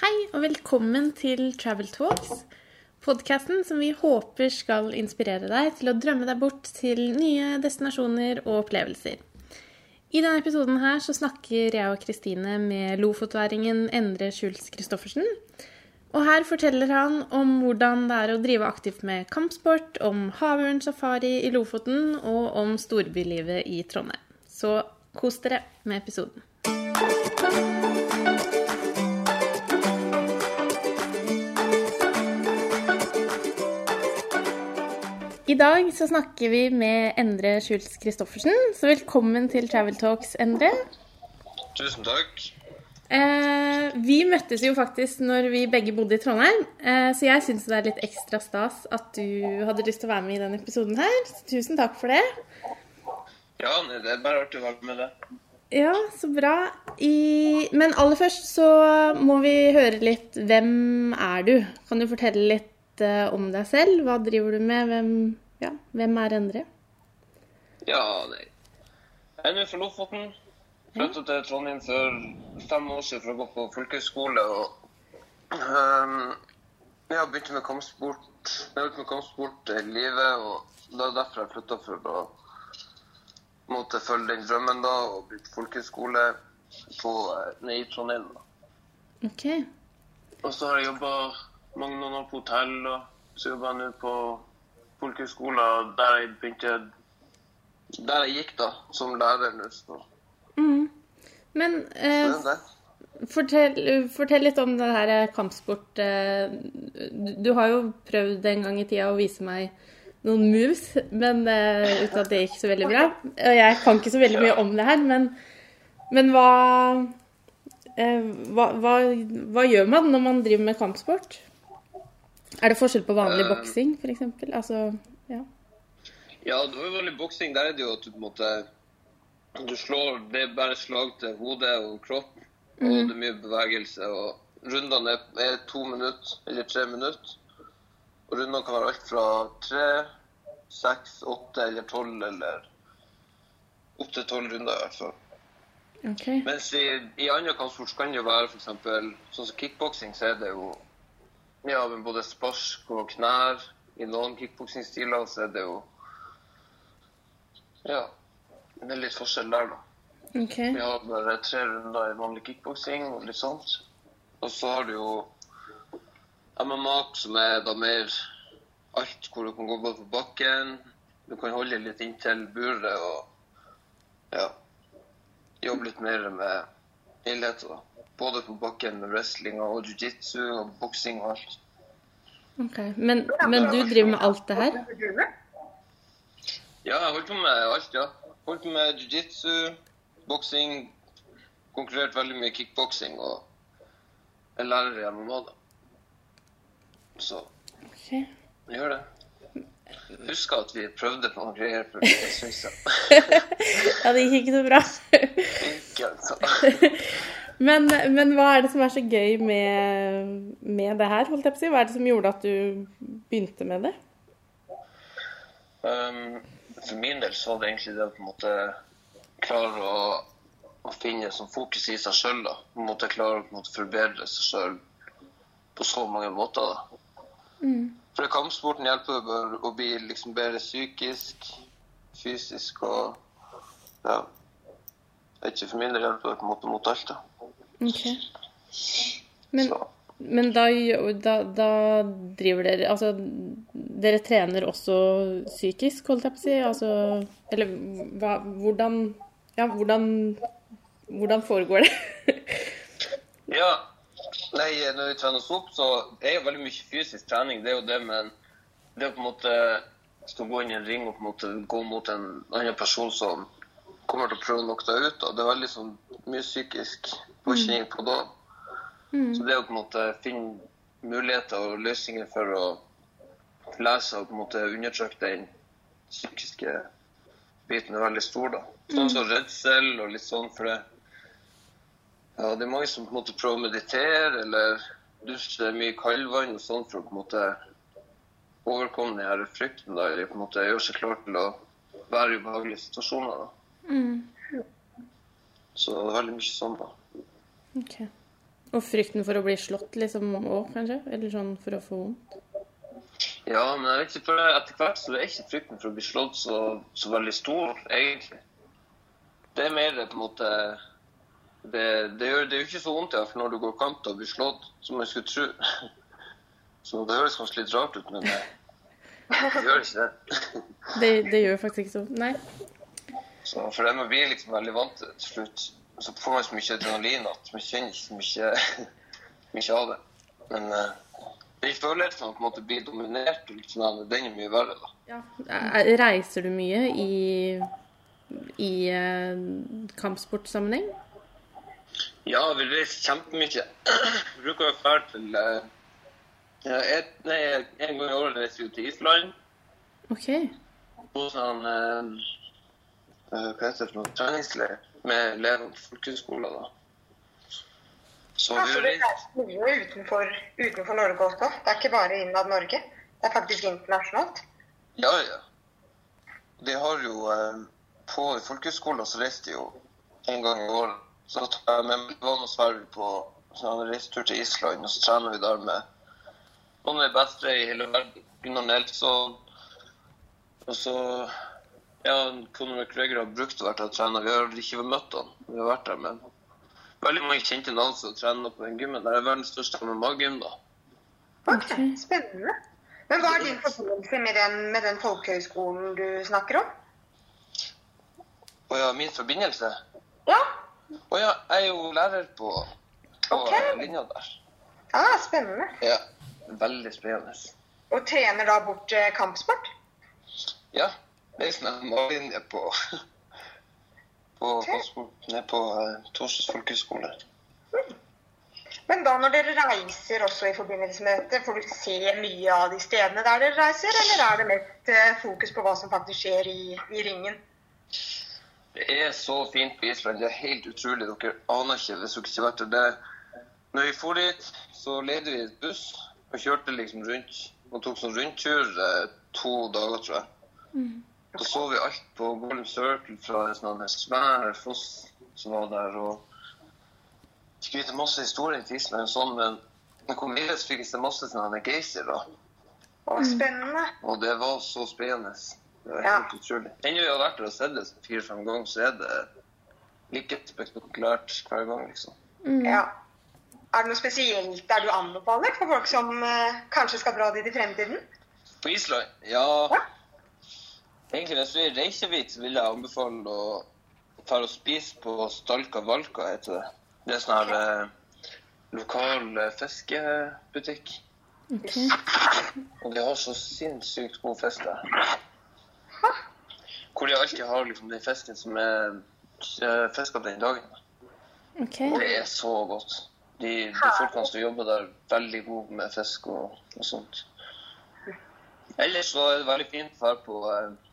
Hei og velkommen til Travel Talks, podkasten som vi håper skal inspirere deg til å drømme deg bort til nye destinasjoner og opplevelser. I denne episoden her så snakker jeg og Kristine med lofotværingen Endre Schultz Christoffersen. Og her forteller han om hvordan det er å drive aktivt med kampsport, om havørnsafari i Lofoten og om storbylivet i Trondheim. Så kos dere med episoden. I dag så snakker vi med Endre Schultz Christoffersen, så velkommen til Travel Talks, Endre. Tusen takk. Eh, vi møttes jo faktisk når vi begge bodde i Trondheim, eh, så jeg syns det er litt ekstra stas at du hadde lyst til å være med i denne episoden her. Så tusen takk for det. Ja, det er bare artig å være med det. Ja, så bra. I... Men aller først så må vi høre litt Hvem er du? Kan du fortelle litt om deg selv? Hva driver du med? Hvem, ja, hvem er Endre? Ja, nei. Jeg er nå fra Lofoten. Flyttet til Trondheim for fem år siden for å gå på folkehøyskole. Og um, jeg har begynt med kampsport. Jeg har med kampsport i livet, og det er derfor jeg flytta for å måtte følge den drømmen da, og bytte folkehøyskole på, eh, nede i Trondheim. da. OK. Og så har jeg jobba mange år på hotell, og så jobber jeg nå på folkehøyskolen der jeg begynte Der jeg gikk, da, som lærer nå. Mm. Men eh, fortell, fortell litt om det her kampsport. eh, Du, du har jo prøvd en gang i tida å vise meg noen moves, men eh, uten at det gikk så veldig bra. Og jeg kan ikke så veldig mye om det her, men, men hva, eh, hva, hva Hva gjør man når man driver med kampsport? Er det forskjell på vanlig uh, boksing, f.eks.? Altså, ja. Ja, vanlig boksing. Der er det jo at du på en måte Du slår Det er bare slag til hodet og kropp, og det er mye bevegelse. og Rundene er, er to minutter eller tre minutter. Og rundene kan være alt fra tre, seks, åtte eller tolv eller opp til tolv runder i hvert fall. Okay. Mens i, i andre kampsport kan det jo være f.eks. sånn som kickboksing, så er det jo ja, med både spark og knær. I noen kickboksingstiler så er det jo Ja. Det er litt forskjell der, da. Okay. Vi har bare tre runder i vanlig kickboksing og litt sånt. Og så har du jo MMA, som er da mer alt hvor du kan gå både på bakken, du kan holde litt inntil buret og ja, jobbe litt mer med helheten. da. Både på bakken med wrestling og jiu-jitsu og boksing og alt. ok. Men, men du driver med alt det her? Ja, jeg holdt på med alt, ja. Holdt på med jiu-jitsu, boksing, konkurrert veldig mye kickboksing og er lærer i MMA, da. Så okay. jeg gjør det. Jeg husker at vi prøvde på noen greier for stund siden. Ja, det gikk ikke noe bra. Ikke, altså. Men, men hva er det som er så gøy med, med det her? holdt jeg på å si? Hva er det som gjorde at du begynte med det? Um, for min del så var det egentlig det å på en måte klare å, å finne sånn fokus i seg sjøl. På en måte klare å måte forbedre seg sjøl på så mange måter. da. For kampsporten hjelper deg å bli liksom bedre psykisk, fysisk og ja. Ikke, For min del hjelper det på en måte mot alt. da. Ok. Men, men da, da, da driver dere Altså, dere trener også psykisk, holdt jeg på å si? Altså, eller hva, hvordan Ja, hvordan, hvordan foregår det? Ja. Nei, når vi trener oss opp, så er jo veldig mye fysisk trening. Det er jo det, men det å på en måte skal gå inn i en ring og på en måte gå mot en annen person som kommer til å prøve å knocke deg ut, Og det er veldig sånn mye psykisk påkjenning på da. Så det å på en måte finne muligheter og løsninger for å lese og på en måte undertrykke den psykiske biten er veldig stor, da. Sånn som redsel og litt sånn, for det ja, det er mange som på en måte prøver å meditere eller dusje mye kaldvann og sånn for å på en måte overkomme den her frykten, da, eller på en måte gjøre seg klar til å være i ubehagelige situasjoner. da. Mm. Så det er veldig mye sånn, da. Ok. Og frykten for å bli slått liksom òg, kanskje? Eller sånn for å få vondt? Ja, men jeg vet ikke, for etter hvert så er ikke frykten for å bli slått så, så veldig stor, egentlig. Det er mer på en måte Det, det, gjør, det er jo ikke så vondt i hvert når du går kant og blir slått, som jeg skulle tro. Så det høres kanskje litt rart ut, men det, det gjør ikke det. Det, det gjør faktisk ikke så Nei. Så for det man blir liksom veldig vant til til slutt. Så får man så mye adrenalin at man kjenner så mye, mye av det. Men uh, den følelsen av å på en måte bli dominert, sånn, den er mye verre. da. Ja. Eh, Reiser du mye i, i uh, kampsportsammenheng? Ja, vi reiser kjempemye. Bruker å dra til uh, et, nei, En gang i året reiser vi til Island. OK. På sånn uh, Hva heter det for noe? Treningsleir med elever på folkehøyskoler. da. Så Ja, så det reiser mye utenfor, utenfor Norge også. Det er ikke bare innad Norge. Det er faktisk internasjonalt. Ja, ja. De har jo eh, På folkehøyskoler så reiste de jo en gang i året. Så tar jeg med meg Ivan og Sverre på sånn reisetur til Island, og så trener vi der med noen av de beste i hele verden. Gunnar Nelson. Og så Ja, Conor McGregor har brukt å være der og trene. Vi har ikke møtt han. Vi har vært der, men veldig mange kjente navn som trener på den gymmen. Det er verdens største MMA-gym, da. Ok, Ok. Spennende. Men hva er din forbindelse med den, med den folkehøyskolen du snakker om? Å ja, min forbindelse Ja, Å ja, jeg er jo lærer på, på okay. linja der. ah, spennende. Ja. Veldig spennende. Og trener da bort eh, kampsport? Ja. Det er MMA-linje på på, på, på uh, Torsdags folkehøgskole. Men da når dere reiser også i forbindelse med dette, får du se mye av de stedene der dere reiser, eller er det mest eh, fokus på hva som faktisk skjer i, i ringen? Det er så fint på Island. Det er helt utrolig. Dere aner ikke hvis dere ikke vet det. Når vi for dit, så leide vi et buss og kjørte liksom rundt. Og tok sånn rundtur eh, to dager, tror jeg. Da så vi alt på Golden Circle fra en sånn svær foss som var der. og Skryter masse historier til Island og sånn, men når kom så fikk jeg se masse sånne geyser. da. Å, spennende. Og det var så spennende. Det var Ja. helt utrolig. Ennå vi har vært der og sett det fire-fem ganger, så er det like spektakulært hver gang, liksom. Mm. Ja. Er det noe spesielt der du anbefaler for folk som eh, kanskje skal dra dit i fremtiden? På Island? Ja Ja. Egentlig, hvis du er i Reykjavik, vil jeg anbefale å dra og spise på Stalka Valka, heter det. Det er sånn her eh, lokal eh, fiskebutikk. Okay. Og de har så sinnssykt god fisk der. Hvor de alltid har liksom den fisken som er uh, fiska den dagen. Okay. Det er så godt. De, de folkene som jobber der, er veldig gode med fisk og, og sånt. Ellers så er det veldig fint å være på eh,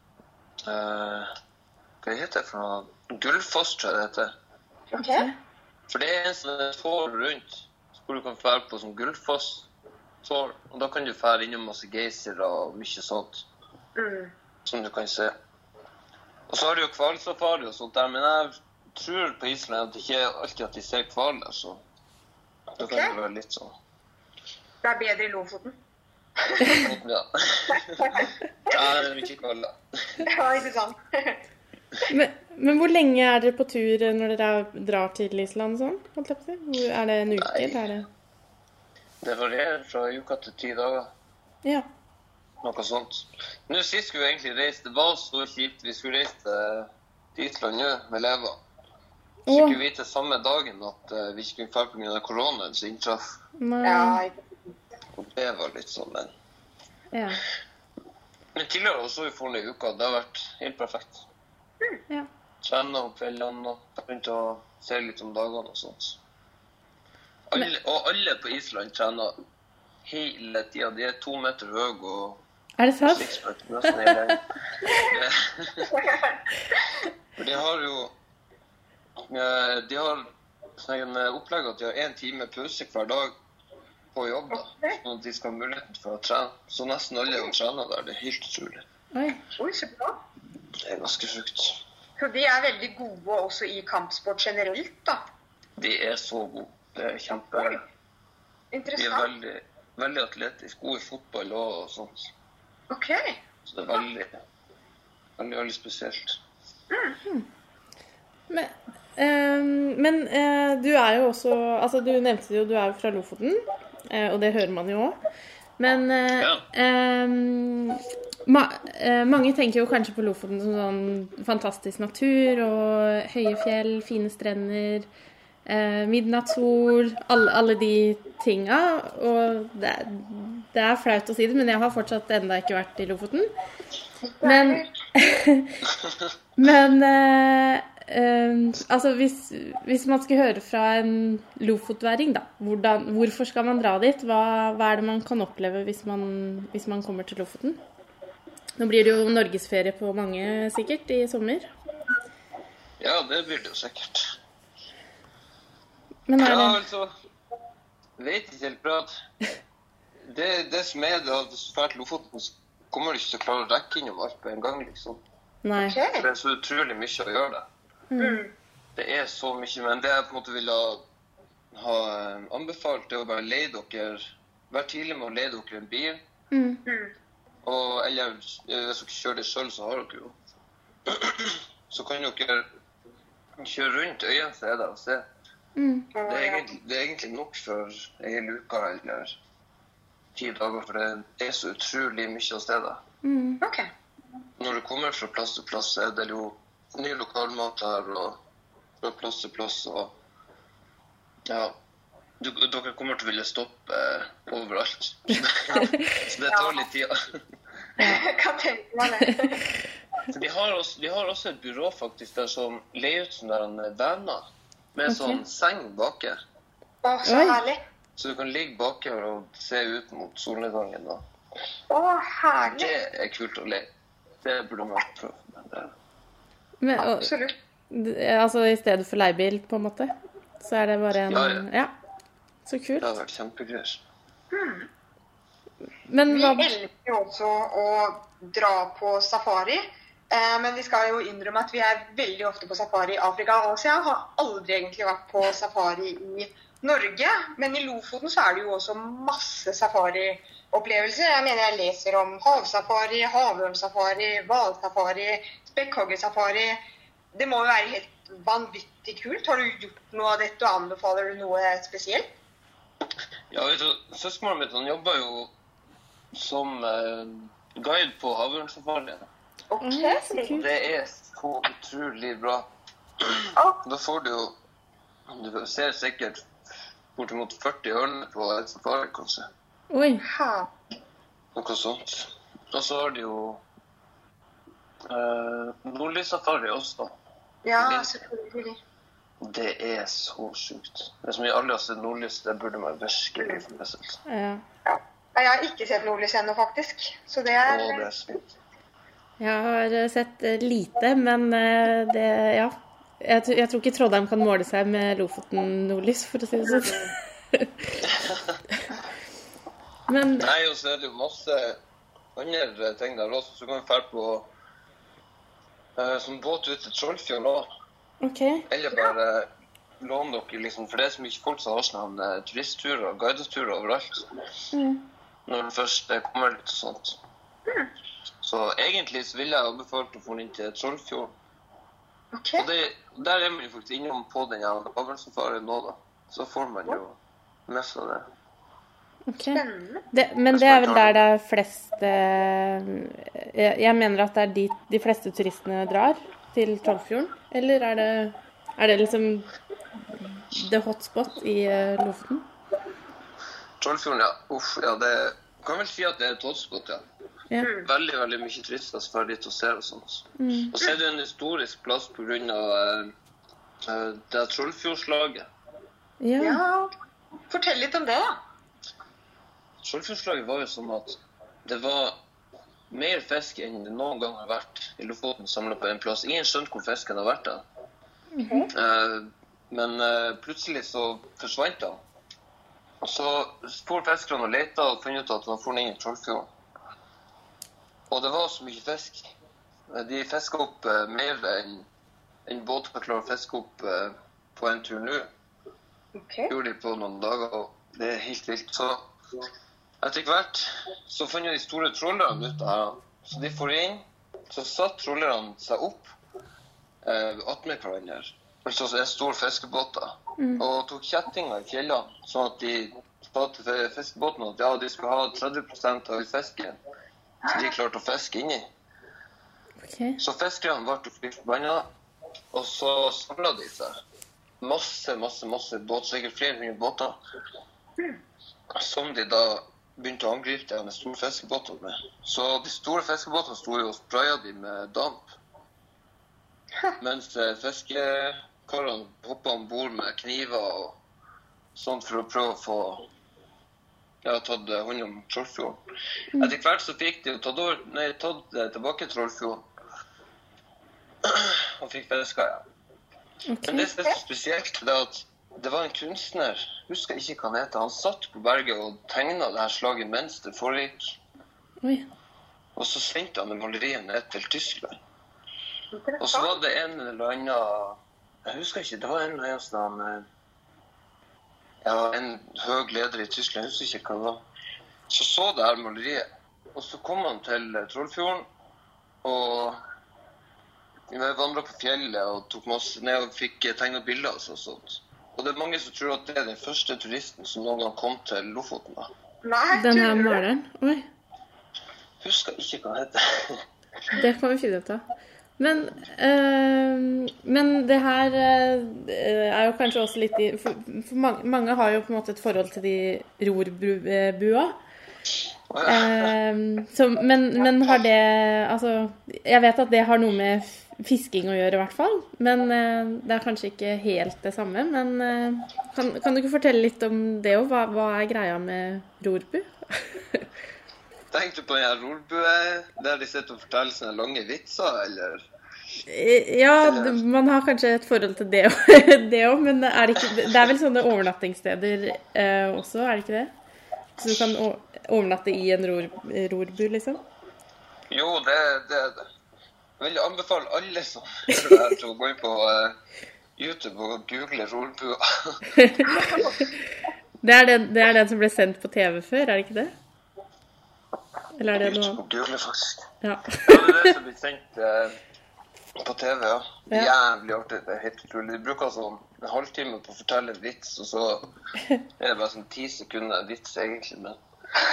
eh, Hva heter det for noe? Gullfoss, tror jeg det heter. Ok. For det er en sånn tårn rundt hvor du kan fære på sånn Gullfoss-tår. Og da kan du fære innom masse geysirer og mye sånt Mm. som du kan se. Og så har du jo hvalsafari og sånt der, men jeg tror på Island at det ikke er alltid at de ser hval der, så da kan Ok. det være litt sånn Det er bedre i Lofoten. Ja. ja det er mye hval, da. Ja, ikke sant? Men, men hvor lenge er dere på tur når dere drar til Island sånn? Er det en uke, Nei. er det Det varierer fra uka til ti dager. Ja. Noe sånt. Nå sist skulle vi egentlig reise. Det var så kjipt. Vi skulle reise til, til Island nå med elever. Så fikk vi vite samme dagen at eh, vi ikke kunne dra pga. koronaen som inntraff. Ja, ikke Og det var litt sånn, men Ja. Men tidligere også vi forrige i uka. Det har vært helt perfekt. ja. Trene om kveldene og begynte å se litt om dagene og sånt. Alle, og alle på Island trener hele tida. De er to meter høye og Er det sant? sixpack nesten hele. For de har jo eh, De har sånn opplegg at de har én time pause hver dag på jobb. da, Sånn at de skal ha muligheten for å trene. Så nesten alle jo trener der. Det er helt utrolig. Oi. Oi, så bra. Det er ganske sjukt. Så de er veldig gode også i kampsport generelt, da. De er så gode. Det er kjempe Oi. De er veldig, veldig atletiske, gode i fotball og sånt. OK. Så det er veldig, veldig, veldig spesielt. Men, ehm, men eh, du er jo også Altså, du nevnte jo du er fra Lofoten, og det hører man jo òg. Men eh, Ja. eh, ma eh, mange tenker jo kanskje på Lofoten som sånn fantastisk natur og høye fjell, fine strender, eh, midnattssol, alle, alle de tinga. Og det, det er flaut å si det, men jeg har fortsatt enda ikke vært i Lofoten. Men Men eh, altså hvis, hvis man skal høre fra en lofotværing, da, hvordan, hvorfor skal man dra dit? Hva, hva er det man kan oppleve hvis man, hvis man kommer til Lofoten? Nå blir det jo norgesferie på mange sikkert i sommer. Ja, det blir det jo sikkert. Men er Ja, altså Vet ikke helt bra. Det, det som er det, at hvis du drar til Lofoten, så kommer du ikke til å klare å rekke innom alt på en gang, liksom. Nei. Okay. For det er så utrolig mye å gjøre det. Mm. Det er så mye, men det jeg på en måte ville ha, ha eh, anbefalt, er å bare leie dere Vær tidlig med å leie dere en bil. Mm. Mm. Og, eller eh, hvis dere kjører det sjøl, så har dere jo Så kan dere kjøre rundt som er der og se. Mm. Det er, egentlig, det er egentlig nok for ei hel uke eller ti dager, for det er så utrolig mye å se. Mm. OK. Når du kommer fra plass til plass, så er det jo ny lokalmat her, og fra plass til plass, og ja. Du, dere kommer til å ville stoppe eh, overalt. så det tar litt tid. Hva tenker du meg det. Vi de, har også, de har også et byrå faktisk der som leier ut sånne der vaner med sånn seng baki. Å, så herlig. Så du kan ligge bak her og se ut mot solnedgangen. da. Å, herlig. det er kult å le. Det burde man prøve. Men og, Absolutt. altså i stedet for leiebil, på en måte, så er det bare en Ja, ja. Ja. Så det hadde vært kjempegreier. Men Vi elsker jo også å dra på safari. Eh, men vi skal jo innrømme at vi er veldig ofte på safari i Afrika og Asia. Har aldri egentlig vært på safari i Norge. Men i Lofoten så er det jo også masse safariopplevelser. Jeg mener jeg leser om havsafari, havørnsafari, hvalsafari, spekkhoggersafari. Det må jo være helt vanvittig kult. Har du gjort noe av dette, og anbefaler du noe spesielt? Ja, vet du, Søskenbarnet mitt han jobber jo som eh, guide på havørnsafarien. Ok, Mm, så kult. Det er så utrolig bra. Da får du jo Du ser sikkert bortimot 40 ørner på et safari, kanskje. Oi. ha. Noe sånt. Og så har de jo uh, nordlyssafari også. Ja, selvfølgelig. Det er så sjukt. Det er som vi aldri har sett nordlys, det burde man virkelig få med seg. Ja. Ja. Jeg har ikke sett nordlys ennå, faktisk. Så det Å, er det er. Jeg har eh, sett eh, lite, men det Ja. Jeg, jeg tror ikke Trondheim kan måle seg med Lofoten nordlys, for å si det sånn. Men Nei, og så er det jo masse andre ting der også. Så kan vi dra på uh, som båt ut til Trollfjord òg. Okay. Eller bare låne dere, liksom. For det er så mye folk som har sånne uh, turistturer og guideturer overalt. Mm. Når det først eh, kommer litt sånt. Så egentlig så ville jeg anbefalt å få den inn til Trollfjord. Okay. Og det, der er man jo faktisk innom på den avlsafarien nå, da. Så får man jo med seg det. Ok. Spennende. Det, men det er vel der det er flest eh, jeg, jeg mener at det er dit de fleste turistene drar, til Trollfjorden. Eller er det, er det liksom the hotspot i eh, Lofoten? Trollfjorden, ja. Uff, ja, det kan vel si at det er et hotspot, ja. Ja. Veldig veldig mye turister som drar dit og ser og sånt. Mm. Og så er det en historisk plass pga. Uh, uh, det er Trollfjordslaget. Ja. Ja. Fortell litt om det, da. Trollfjordslaget var jo sånn at det var mer fisk enn det noen gang har vært i Lofoten samla på en plass. Ingen skjønte hvor fisken har vært. da. Eh, men eh, plutselig så forsvant han. Og så for fiskerne og lette og fant ut at han for inn i Trollfjorden. Og det var så mye fisk. Eh, De fiska opp eh, mer enn båt båter klarer å fiske opp på en tur nå. Okay. Gjorde de på noen dager, og det er helt vilt. Så etter hvert så fant de store trålerne ut av her. Så de for inn. Så satt trålerne seg opp eh, attmed hverandre. Altså en stor fiskebåt. da. Og tok kjettinger i fjellene, sånn at de sa til fiskebåten at ja, de skulle ha 30% av fisken. som de klarte å fiske inni. Okay. Så fiskerne ble fly forbanna, og så samla de seg. Masse, masse, masse båter, sikkert flere hundre båter. Som de da begynte å angripe dem med store fiskebåter. med. Så de store fiskebåtene sto jo og spraya de med damp. Mens eh, fiskekarene hoppa om bord med kniver og sånt for å prøve å få ja, tatt eh, hånd om Trollfjorden. Etter hvert så fikk de jo tatt, over, nei, tatt eh, tilbake Trollfjorden. Og fikk fiska igjen. Okay. Men det som er spesielt, det er at det var en kunstner, husker ikke hva han heter, han satt på berget og tegna det her slaget mens det foregikk. Oi. Og så sendte han maleriet ned til Tyskland. Og så var det en eller annen Jeg husker ikke, det var en eller annen sånn eh, Ja, en høy leder i Tyskland, jeg husker ikke hva det var. Så så det her maleriet. Og så kom han til eh, Trollfjorden og vi vandra på fjellet og tok masse ned og fikk eh, tegna bilder og sånt. Og det er mange som tror at det er den første turisten som noen gang kom til Lofoten. da. Nei, Den her maleren. Oi. Husker ikke hva han heter. Det kan vi finne ut av. Men, øh, men det her øh, er jo kanskje også litt i For, for mange, mange har jo på en måte et forhold til de rorbua. Å, ja. Eh, men, men har det Altså, jeg vet at det har noe med fisking å gjøre, i hvert fall. Men eh, det er kanskje ikke helt det samme. Men eh, kan, kan du ikke fortelle litt om det òg? Hva, hva er greia med rorbu? Tenkte du på den rorbue der de sitter og forteller sine lange vitser, eller? Eh, Ja, eller? man har kanskje et forhold til det òg, men er det, ikke, det er vel sånne overnattingssteder eh, også, er det ikke det? Så du kan overnatte i en ror, rorbu, liksom? Jo, det, det er det. Jeg vil anbefale alle som hører det her, til å gå inn på uh, YouTube og google rolbua. Det er, den, det er den som ble sendt på TV før, er det ikke det? Eller er det noe annet? og google, faktisk. Ja. Ja, det er det som blir sendt uh, på TV, ja. Ja. Jævlig artig. Det er helt utrolig. De bruker sånn en halvtime på å fortelle en vits, og så er det bare sånn ti sekunder vits, egentlig. Men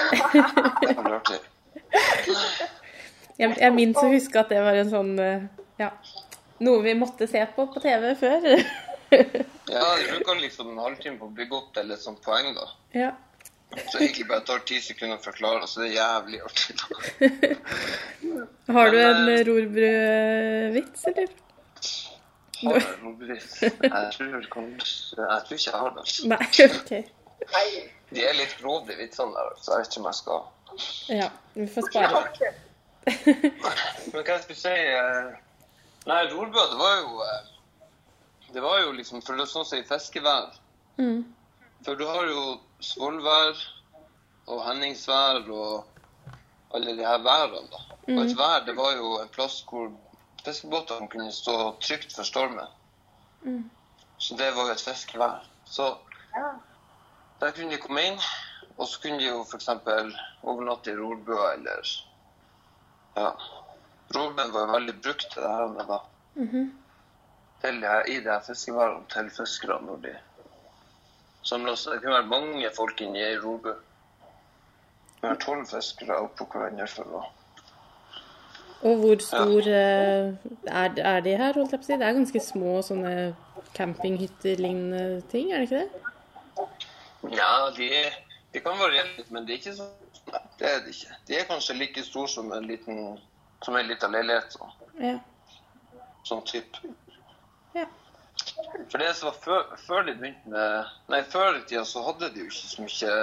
det er veldig artig. Jeg, jeg minnes å huske at det var en sånn eh, Ja. Noe vi måtte se på på TV før. Ja, du bruker liksom en halvtime på å bygge opp til et sånt poeng, da. ja. Så egentlig bare tar ti sekunder å forklare, så det er jævlig artig. Har du Men, en eh, rorbrødvits, eller? Har jeg bevis? Jeg tror kanskje Jeg tror ikke jeg har det. Nei, OK. Nei. De er litt grove, de vitsene der, så jeg vet ikke om jeg skal Ja, vi får spare. Men hva jeg skulle si eh, Nei, rorbua, det var jo eh, Det var jo liksom For det er sånn som i fiskevær. Mm. For du har jo Svolvær og Henningsvær og alle de her værene, da. Og et vær, det var jo en plass hvor fiskebåtene kunne stå trygt for stormen. Mm. Så det var jo et fiskevær. Så Ja. der kunne de komme inn, og så kunne de jo f.eks. overnatte i rorbua eller Ja. Rorbuen var veldig brukt til det her med da. Mhm. Til de her, I de her fiskeværene til fiskerne når de samla seg. Det kunne være mange folk inni ei robu. Det var tolv fiskere oppå hverandre for å Og hvor stor ja. er, er de her, holdt jeg på å si? Det er ganske små sånne campinghytter-lignende ting, er det ikke det? Ja, de, de kan variere litt, men det er ikke så Nei, det er det ikke. De er kanskje like store som en liten som en liten leilighet. Så. Ja. Sånn type. ja. For det som var før, før de begynte med Nei, før i tida så hadde de jo ikke så mye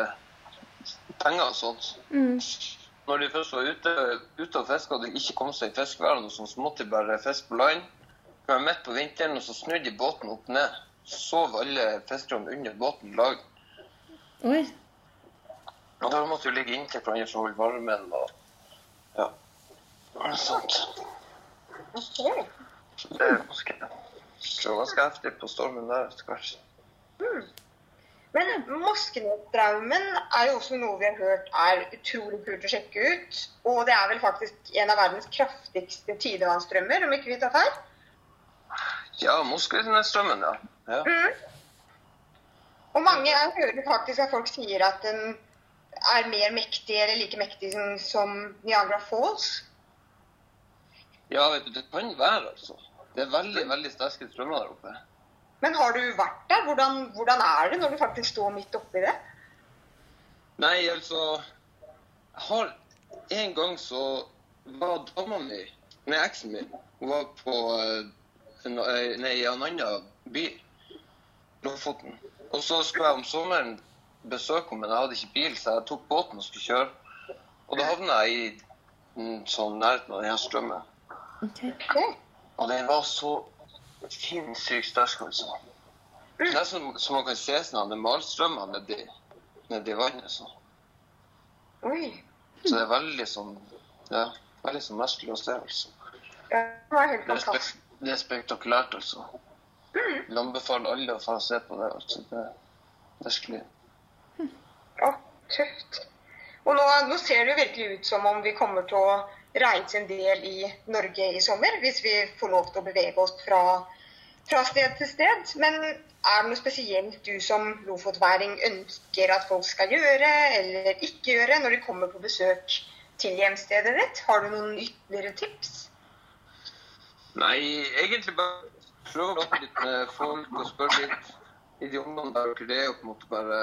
penger og sånt. Mm. Når de først var ute, ute og fiska og de ikke kom seg i fiskeværene, så måtte de bare fiske på land. Det var midt på vinteren, og så snudde de båten opp ned. Så sov alle fiskerne under båten i lag. Oi. Og da måtte du ligge inntil hverandre for å holde varmen og ja. og sånt. Ok. Så det er det var ganske heftig på stormen der etter hvert. Men Moskenesstraumen er jo også noe vi har hørt er utrolig kult å sjekke ut. Og det er vel faktisk en av verdens kraftigste tidevannsstrømmer, om ikke vi tar feil? Ja, Moskenesstrømmen, ja. ja. Mm. Og mange jeg hører faktisk at folk sier at den er mer mektig eller like mektig som, Niagara Falls. Ja, vet du, det kan være, altså. Det er veldig, veldig sterke strømmer der oppe. Men har du vært der? Hvordan, hvordan er det når du faktisk står midt oppi det? Nei, altså Jeg har En gang så var dama mi, nei, eksen min, hun var på Nei, en, eh, nei, en annen by, Lofoten. Og så skulle jeg om sommeren besøke henne, men jeg hadde ikke bil, så jeg tok båten og skulle kjøre. Og da havna jeg i mm, sånn nærheten av denne strømmen. Okay. Og den var så sinnssykt sterk, altså. Nesten som man kan se sånn malstrømmer nedi, nedi vannet. Så. Oi. så det er veldig sånn Ja, veldig sånn merkelig å se, altså. Ja, det var helt er, spek fantastisk. det er spektakulært, altså. Jeg anbefaler alle å få se på det. altså. Det er virkelig. Å, tøft. Og nå, nå ser det jo virkelig ut som om vi kommer til å reise en del i Norge i sommer, hvis vi får lov til å bevege oss fra, fra sted til sted. Men er det noe spesielt du som lofotværing ønsker at folk skal gjøre eller ikke gjøre når de kommer på besøk til hjemstedet ditt? Har du noen ytterligere tips? Nei, egentlig bare prøve å prate litt med folk og spørre litt i de områdene der dere er. og på en måte bare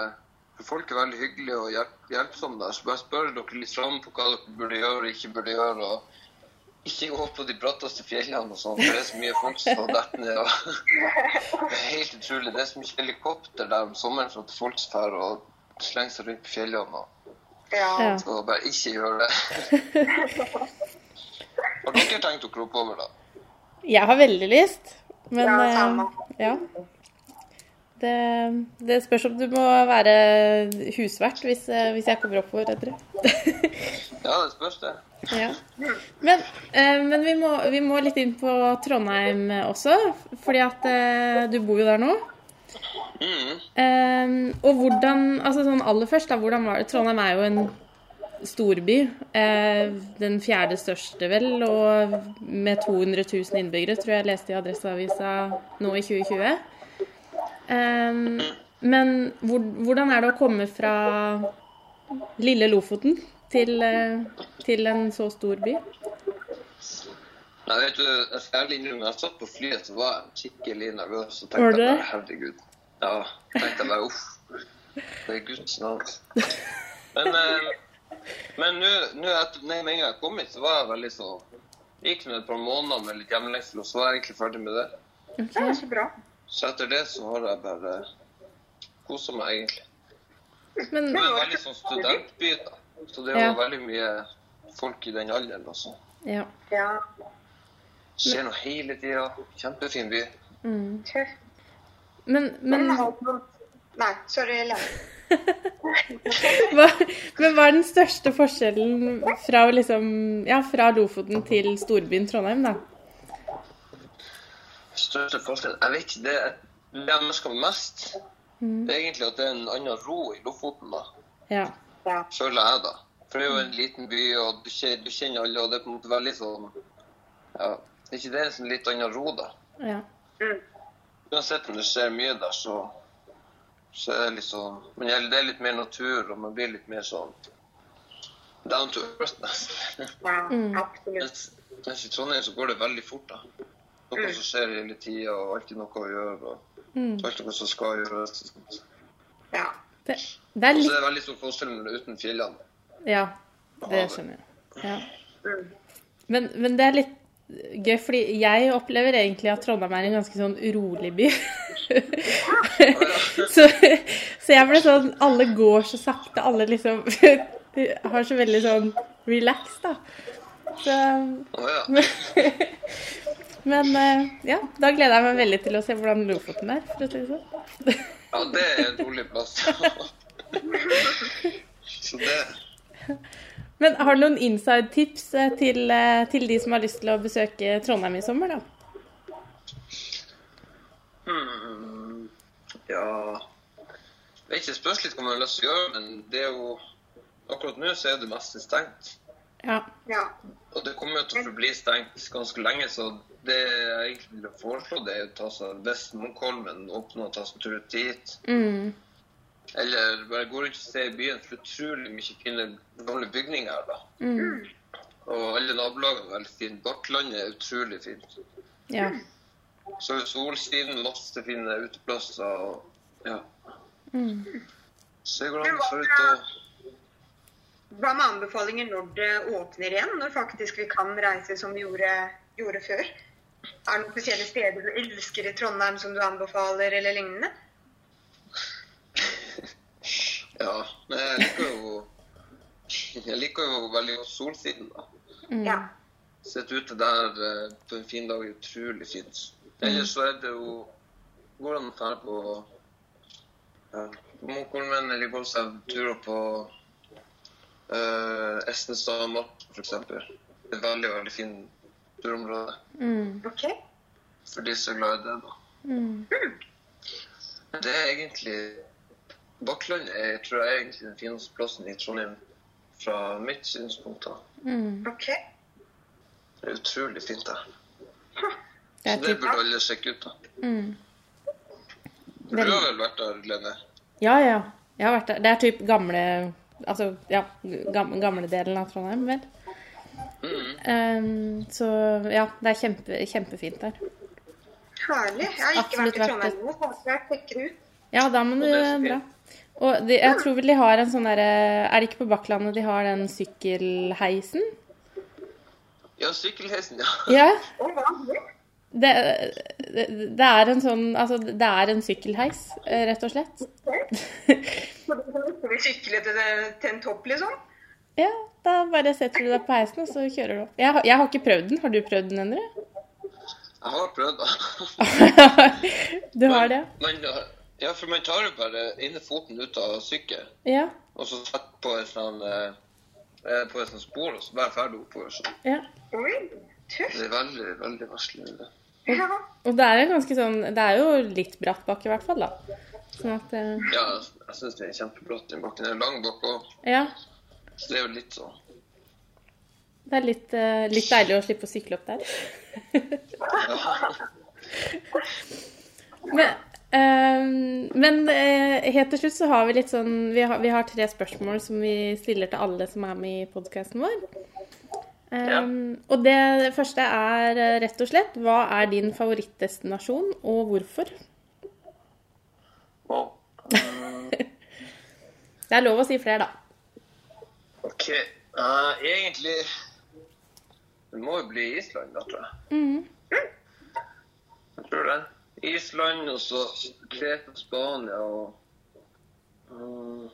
Folk er veldig hyggelige og hjelp, hjelpsomme der. Så bare spør dere litt fram på hva dere burde gjøre og ikke burde gjøre. og Ikke gå på de bratteste fjellene og sånn, for det er så mye folk som har dett ned. og Det er helt utrolig. Det er så mye helikopter der om sommeren for at folk drar og slenger seg rundt på fjellene. og Ja. Så bare ikke gjør det. Har dere tenkt å kroppe over, da? Jeg har veldig lyst, men Ja, eh, samme. ja. Det, det spørs om du må være husvert hvis, eh, hvis jeg kommer oppover for det. Ja, det spørs det. Ja. Men, eh, men vi, må, vi må litt inn på Trondheim også, fordi at eh, du bor jo der nå. Mm. Og hvordan, altså sånn aller først, da, hvordan var det? Trondheim er jo en storby. Eh, den fjerde største, vel, og med 200 000 innbyggere, tror jeg jeg leste i Adresseavisa nå i 2020. Eh, men hvor, hvordan er det å komme fra lille Lofoten til, eh, til en så stor by? Nei, vet du, jeg skal ærlig innrømme, jeg satt på flyet, så var jeg skikkelig nervøs. Og tenkte bare, herregud. Ja, tenkte jeg bare, uff. Det er Guds navn. Men, eh, men nå, nå med en gang jeg kom hit, så var jeg veldig så Det gikk med et par måneder med litt hjemlengsel, og så var jeg egentlig ferdig med det. Det er så bra. Så etter det så har jeg bare kosa meg, egentlig. Men, Det er en veldig sånn studentby, da. Så det er jo Ja. veldig mye folk i den alderen, altså. ja. Ja, Skjer noe hele tida. Kjempefin by. Mm. Men, men, Nei, sorry, hva, men hva er den største forskjellen fra, liksom, ja, fra Lofoten til storbyen Trondheim, da? Største forskjell Jeg vet ikke. Det, det jeg merker mest, Mm. det er egentlig at det er en annen ro i Lofoten, da. Ja. Ja. Føler jeg, da. For det er jo en liten by, og du kjenner, du kjenner alle, og det er på en måte veldig sånn Ja, er ikke det en litt annen ro, da? ja. Mm. Uansett om det skjer mye der, så så er det litt sånn Men det er litt mer natur, og man blir litt mer sånn down to earth, nesten. ja Mm. absolutt. Mens, mens i Trondheim så går det veldig fort, da. Noe Mm. som skjer hele tida, og alltid noe å gjøre. og Mm. Alt noe som skal gjøres. Ja. Det, det er Og så er det veldig stor forskjell uten fjellene. Ja, det skjønner jeg. Ja. Mm. Men, men det er litt gøy, fordi jeg opplever egentlig at Trondheim er en ganske sånn urolig by. så, så jeg ble sånn Alle går så sakte, alle liksom har så veldig sånn relax, da. Så ja. Men eh, ja, da gleder jeg meg veldig til å se hvordan Lofoten er, for å si det sånn. ja, det er en rolig plass. så det Men har du noen inside-tips eh, til, eh, til de som har lyst til å besøke Trondheim i sommer, da? hmm, Ja vet ikke, Det spørs litt hva man har lyst til å gjøre, men det er jo akkurat nå så er det meste stengt. Ja. Ja. Og det kommer jo til å bli stengt ganske lenge, så det jeg egentlig ville foreslå, det er å ta seg Hvis Munkholmen åpner og ta seg en tur ut dit. Mm. Eller bare gå rundt og se i byen, for det utrolig mye fine gamle bygninger her. da. Mm. Og alle nabolagene er veldig fine. Bakklandet er utrolig fint. Ja. Så er Solsiden, masse fine uteplasser. og ja. Mm. Så det går an å ut og Hva med anbefalinger når det åpner igjen? Når faktisk vi kan reise som vi gjorde, gjorde før? Er det noen spesielle steder du elsker i Trondheim som du anbefaler, eller lignende? Ja. Jeg liker jo Jeg liker jo veldig godt Solsiden, da. Mm. Ja. Sitte ute der eh, på en fin dag er utrolig fint. Ellers så er det jo Går det an å dra på ja, Munkholmen eller gå seg turer på uh, Estensstad og Mark, f.eks. Det et veldig, veldig fint turområde Mm. OK. for de som er glad i det. da. Mm. Det er egentlig Bakkland er, tror jeg er egentlig den fineste plassen i Trondheim fra mitt synspunkt. da. Mm. ok. Det er utrolig fint der. Det Så det burde alle sjekke ut. da. mm. Du har vel vært der, Lene? Ja, ja. Jeg har vært der. Det er typ gamle Altså, ja, gamle, gamle delen av Trondheim, vel. Ehm, så ja, det er kjempe, kjempefint der. Herlig. Jeg har ikke Absolutt vært i Trondheim nå, så jeg skal ut. Ja, da må du dra. Og de, jeg tror vel de har en sånn derre Er det ikke på Bakklandet de har den sykkelheisen? Ja, sykkelheisen, ja. Ja. Det? Det, det, er en sånn Altså, det er en sykkelheis, eh, rett og slett. Så du kan ikke sykle til, til en topp, liksom? Ja, da bare setter du deg på heisen, og så kjører du opp. Jeg, jeg har ikke prøvd den. Har du prøvd den, Endre? Jeg har prøvd, den. du har det? Men, ja, for man tar jo bare ene foten ut av sykkel, Ja. og så setter på en sånn eh, eh, på et sånt spor, og så bare ferdig oppover. Så ja. Tøft. det er veldig, veldig vanskelig. Ja. Og det er en ganske sånn Det er jo litt bratt bak, i hvert fall, da. Sånn at eh, Ja, jeg syns det er kjempebratt. Den bakken Det er lang bakke òg, Ja. så det er jo litt sånn Det er litt, eh, litt deilig å slippe å sykle opp der. Men, eh, men eh, helt til slutt så har vi litt sånn vi har, vi har tre spørsmål som vi stiller til alle som er med i podkasten vår. Ja. Og det første er eh, rett og slett Hva er din favorittdestinasjon, og hvorfor? Mm, Det er lov å si flere, da. OK. Uh, egentlig Det må jo bli Island, da, tror jeg. Mm. Jeg tror det. Island, og så Kreta, Spania og mm,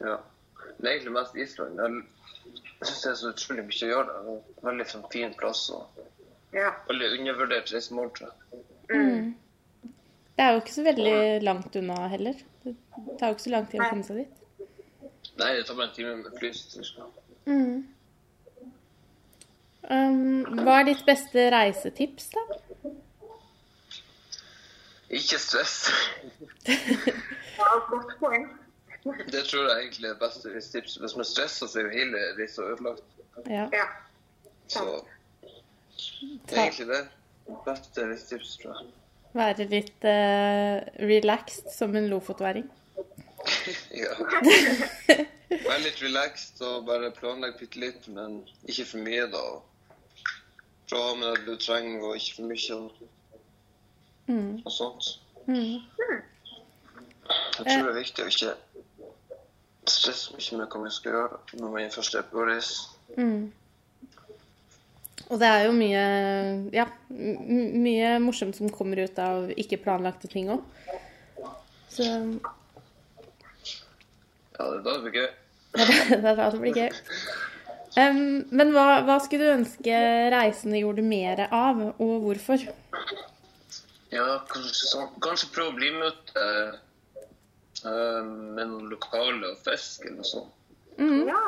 Ja. Men egentlig mest Island. Jeg, syns det er så utrolig mye å gjøre der. Veldig sånn fin plass og ja. veldig undervurdert reisemål, tror jeg. Mm. Det er jo ikke så veldig langt unna heller. Det tar jo ikke så lang tid å komme seg dit. Nei, det tar bare en time med fly. Mm. Um, hva er ditt beste reisetips, da? Ikke stress. ja godt poeng. Det tror jeg egentlig er det beste tipset. Hvis man stresser, så er jo hele reisa ødelagt. Ja. Ja. Så det er egentlig det beste tips, tror jeg. Være litt uh, relaxed som en lofotværing. Ja. Være litt relaxed og bare planlegge bitte litt, men ikke for mye, da. Prøv å ha med det du trenger, og ikke for mye og, Mm. og sånt. Mm. Jeg tror det er viktig å ikke stresse mye med hva vi skal gjøre når vi først er på reise. Mm. Og det er jo mye Ja, mye morsomt som kommer ut av ikke planlagte ting òg. Så Ja, det det blir gøy. det det blir gøy. Um, men hva, hva skulle du ønske reisende gjorde mer av, og hvorfor? Ja, kanskje, sånn, kanskje prøve å bli med ut eh, med noen lokale og fisk eller noe sånt. Mm. Ja.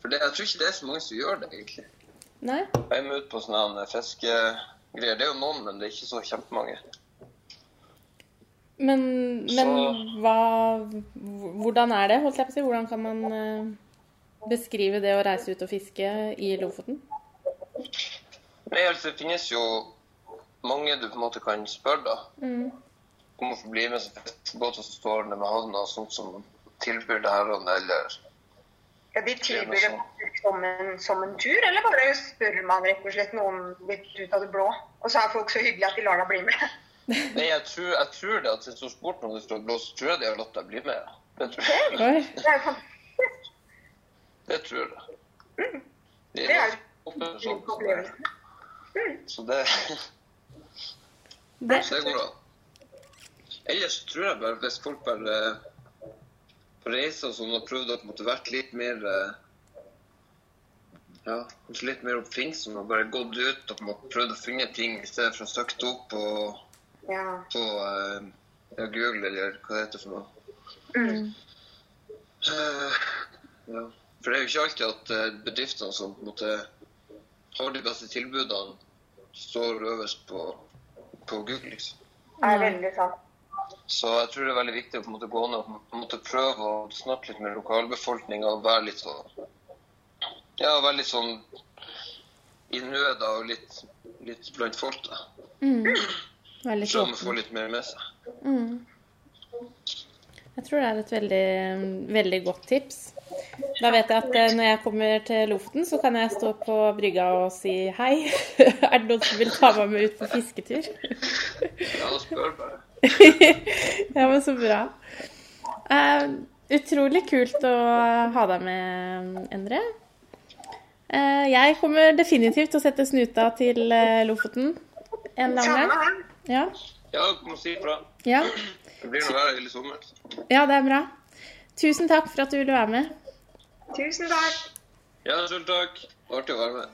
For det, jeg tror ikke det er så mange som gjør det, egentlig. Nei? Jeg er med ut på sånne fiskegreier. Det er jo noen, men det er ikke så kjempemange. Men, men Så- hva Hvordan er det, holdt jeg på å si? Hvordan kan man eh, beskrive det å reise ut og fiske i Lofoten? Nei, altså, det finnes jo mange du på en måte kan spørre, da. Mm. Om å få bli med så står det med hånda, sånt som tilbyr det her det, eller Ja, de tilbyr det som en, som en tur, eller bare spør man rett og slett noen litt ut av det blå? Og så er folk så hyggelige at de lar deg bli med. Nei, jeg tror, jeg tror det at hvis du sport om det står blå, så tror jeg de har latt deg bli med. Det tror jeg. Det er fantastisk. Det tror jeg. Mm. Det er jo en opplevelse. så det, det går an. Ellers tror jeg bare hvis folk bare på reise og sånn har prøvd å på vært litt mer eh, ja, kanskje litt mer oppfinnsom og bare gått ut og prøvd å finne ting i stedet for å søke opp på, Ja. på eh, ja, Google eller hva det heter for noe. Mm. Uh, ja. For det er jo ikke alltid at eh, bedriftene som på en måte har de beste tilbudene, står øverst på, på Google, liksom. Det er veldig sant. Så jeg tror det er veldig viktig å på en måte gå ned og på en måte prøve å snakke litt med lokalbefolkninga og være litt sånn Ja, være litt sånn i nøda og litt, litt blant folk, da. mm. Prøve å få litt mer med seg. Mm. Jeg tror det er et veldig, veldig godt tips. Da vet jeg at eh, når jeg kommer til Lofoten, så kan jeg stå på brygga og si hei. Er det noen som vil ta meg med ut på fisketur? Ja, spør bare. ja, men så bra. Uh, utrolig kult å ha deg med, Endre. Uh, jeg kommer definitivt til å sette snuta til uh, Lofoten en eller annen gang. Ja. Ja, du må si ifra. Ja. Det blir noe her hele sommeren. ja, det er bra. Tusen takk for at du ville være med. Tusen takk. Ja, selv takk. Artig å være med.